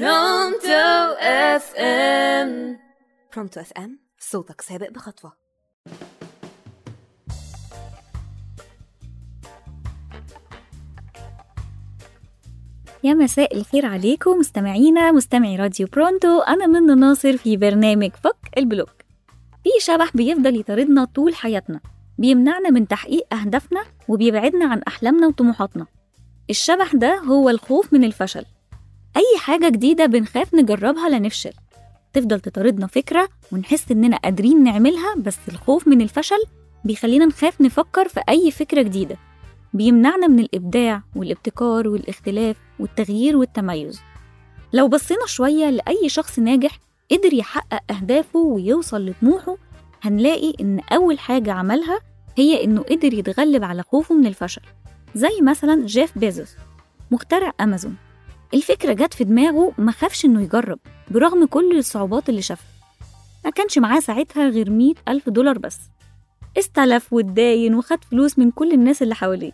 برونتو FM برونتو FM صوتك سابق بخطوة. يا مساء الخير عليكم مستمعينا مستمعي راديو برونتو أنا منى ناصر في برنامج فك ال block. في شبح بيفضل يطاردنا طول حياتنا بيمنعنا من تحقيق أهدافنا وبيبعدنا عن أحلامنا وطموحاتنا. الشبح ده هو الخوف من الفشل. أي حاجة جديدة بنخاف نجربها لنفشل تفضل تطاردنا فكرة ونحس إننا قادرين نعملها بس الخوف من الفشل بيخلينا نخاف نفكر في أي فكرة جديدة. بيمنعنا من الإبداع والابتكار والاختلاف والتغيير والتميز. لو بصينا شوية لأي شخص ناجح قدر يحقق أهدافه ويوصل لطموحه هنلاقي إن أول حاجة عملها هي إنه قدر يتغلب على خوفه من الفشل. زي مثلا جيف بيزوس مخترع أمازون. الفكرة جت في دماغه ما خافش إنه يجرب برغم كل الصعوبات اللي شافها. ما كانش معاه ساعتها غير مية ألف دولار بس. استلف واتداين وخد فلوس من كل الناس اللي حواليه.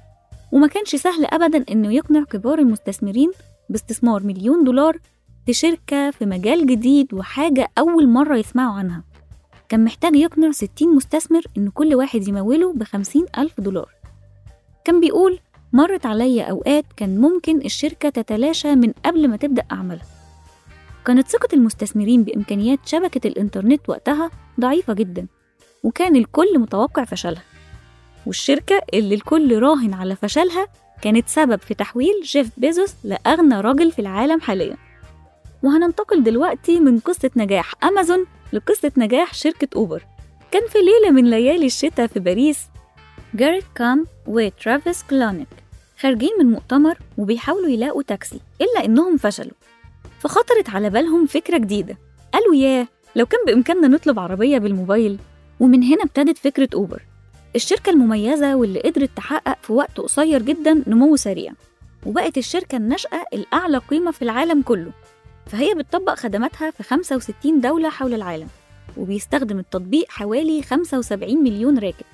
وما كانش سهل أبدا إنه يقنع كبار المستثمرين باستثمار مليون دولار في شركة في مجال جديد وحاجة أول مرة يسمعوا عنها. كان محتاج يقنع 60 مستثمر إن كل واحد يموله بخمسين ألف دولار. كان بيقول مرت عليا أوقات كان ممكن الشركة تتلاشى من قبل ما تبدأ أعمالها. كانت ثقة المستثمرين بإمكانيات شبكة الإنترنت وقتها ضعيفة جدا وكان الكل متوقع فشلها. والشركة اللي الكل راهن على فشلها كانت سبب في تحويل جيف بيزوس لأغنى راجل في العالم حاليا. وهننتقل دلوقتي من قصة نجاح أمازون لقصة نجاح شركة أوبر. كان في ليلة من ليالي الشتاء في باريس جاريت كامب وترافيس كالانيك خارجين من مؤتمر وبيحاولوا يلاقوا تاكسي إلا إنهم فشلوا. فخطرت على بالهم فكرة جديدة. قالوا ياه لو كان بإمكاننا نطلب عربية بالموبايل. ومن هنا ابتدت فكرة أوبر الشركة المميزة واللي قدرت تحقق في وقت قصير جدا نمو سريع. وبقت الشركة الناشئة الأعلى قيمة في العالم كله. فهي بتطبق خدماتها في 65 دولة حول العالم. وبيستخدم التطبيق حوالي 75 مليون راكب.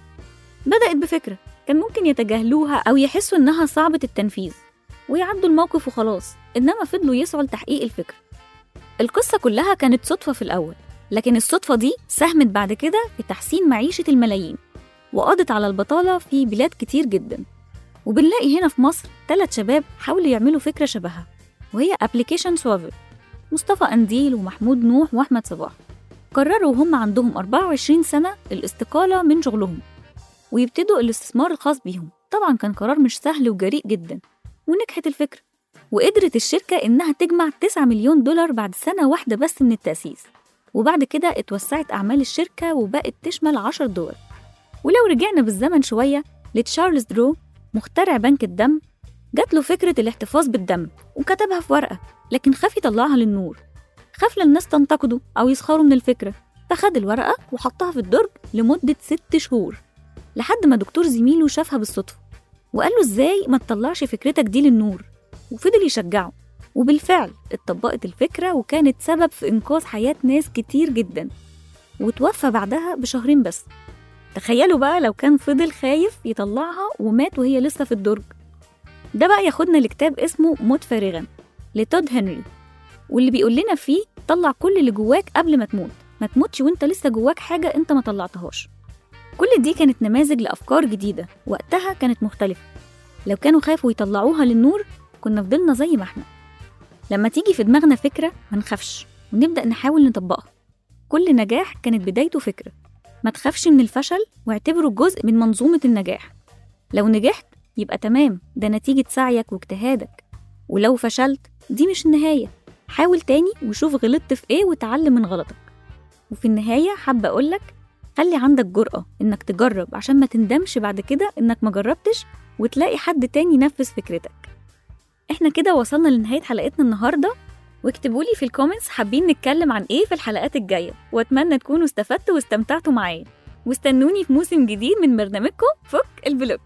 بدأت بفكرة كان ممكن يتجاهلوها أو يحسوا إنها صعبة التنفيذ ويعدوا الموقف وخلاص إنما فضلوا يسعوا لتحقيق الفكرة. القصة كلها كانت صدفة في الأول لكن الصدفة دي ساهمت بعد كده في تحسين معيشة الملايين وقضت على البطالة في بلاد كتير جدا. وبنلاقي هنا في مصر ثلاث شباب حاولوا يعملوا فكرة شبهها وهي application سويفل مصطفى قنديل ومحمود نوح وأحمد صباح. قرروا وهم عندهم 24 سنة الاستقالة من شغلهم. ويبتدوا الاستثمار الخاص بيهم. طبعا كان قرار مش سهل وجريء جدا. ونجحت الفكرة. وقدرت الشركة إنها تجمع 9 مليون دولار بعد سنة واحدة بس من التأسيس. وبعد كده اتوسعت أعمال الشركة وبقت تشمل 10 دول. ولو رجعنا بالزمن شوية لتشارلز درو مخترع بنك الدم جات له فكرة الاحتفاظ بالدم وكتبها في ورقة لكن خاف يطلعها للنور. خاف الناس تنتقده أو يسخروا من الفكرة. فخد الورقة وحطها في الدرج لمدة ست شهور. لحد ما دكتور زميله شافها بالصدفة وقال له إزاي ما تطلعش فكرتك دي للنور؟ وفضل يشجعه. وبالفعل اتطبقت الفكرة وكانت سبب في إنقاذ حياة ناس كتير جدا. وتوفى بعدها بشهرين بس. تخيلوا بقى لو كان فضل خايف يطلعها ومات وهي لسه في الدرج. ده بقى ياخدنا لكتاب اسمه موت فارغا لتود هنري. واللي بيقول لنا فيه طلع كل اللي جواك قبل ما تموت. ما تموتش وانت لسه جواك حاجة انت ما طلعتهاش. كل دي كانت نماذج لأفكار جديدة وقتها كانت مختلفة. لو كانوا خافوا يطلعوها للنور كنا فضلنا زي ما إحنا. لما تيجي في دماغنا فكرة ما نخافش ونبدأ نحاول نطبقها. كل نجاح كانت بدايته فكرة. ما تخافش من الفشل واعتبره جزء من منظومة النجاح. لو نجحت يبقى تمام ده نتيجة سعيك واجتهادك. ولو فشلت دي مش النهاية. حاول تاني وشوف غلطت في إيه وتعلم من غلطك. وفي النهاية حابة أقولك خلي عندك جرأة إنك تجرب عشان ما تندمش بعد كده إنك ما جربتش وتلاقي حد تاني ينفذ فكرتك. إحنا كده وصلنا لنهاية حلقتنا النهاردة. واكتبوا لي في ال comments حابين نتكلم عن إيه في الحلقات الجاية. وأتمنى تكونوا استفدتوا واستمتعتوا معايا. واستنوني في موسم جديد من برنامجكم فك البلوك.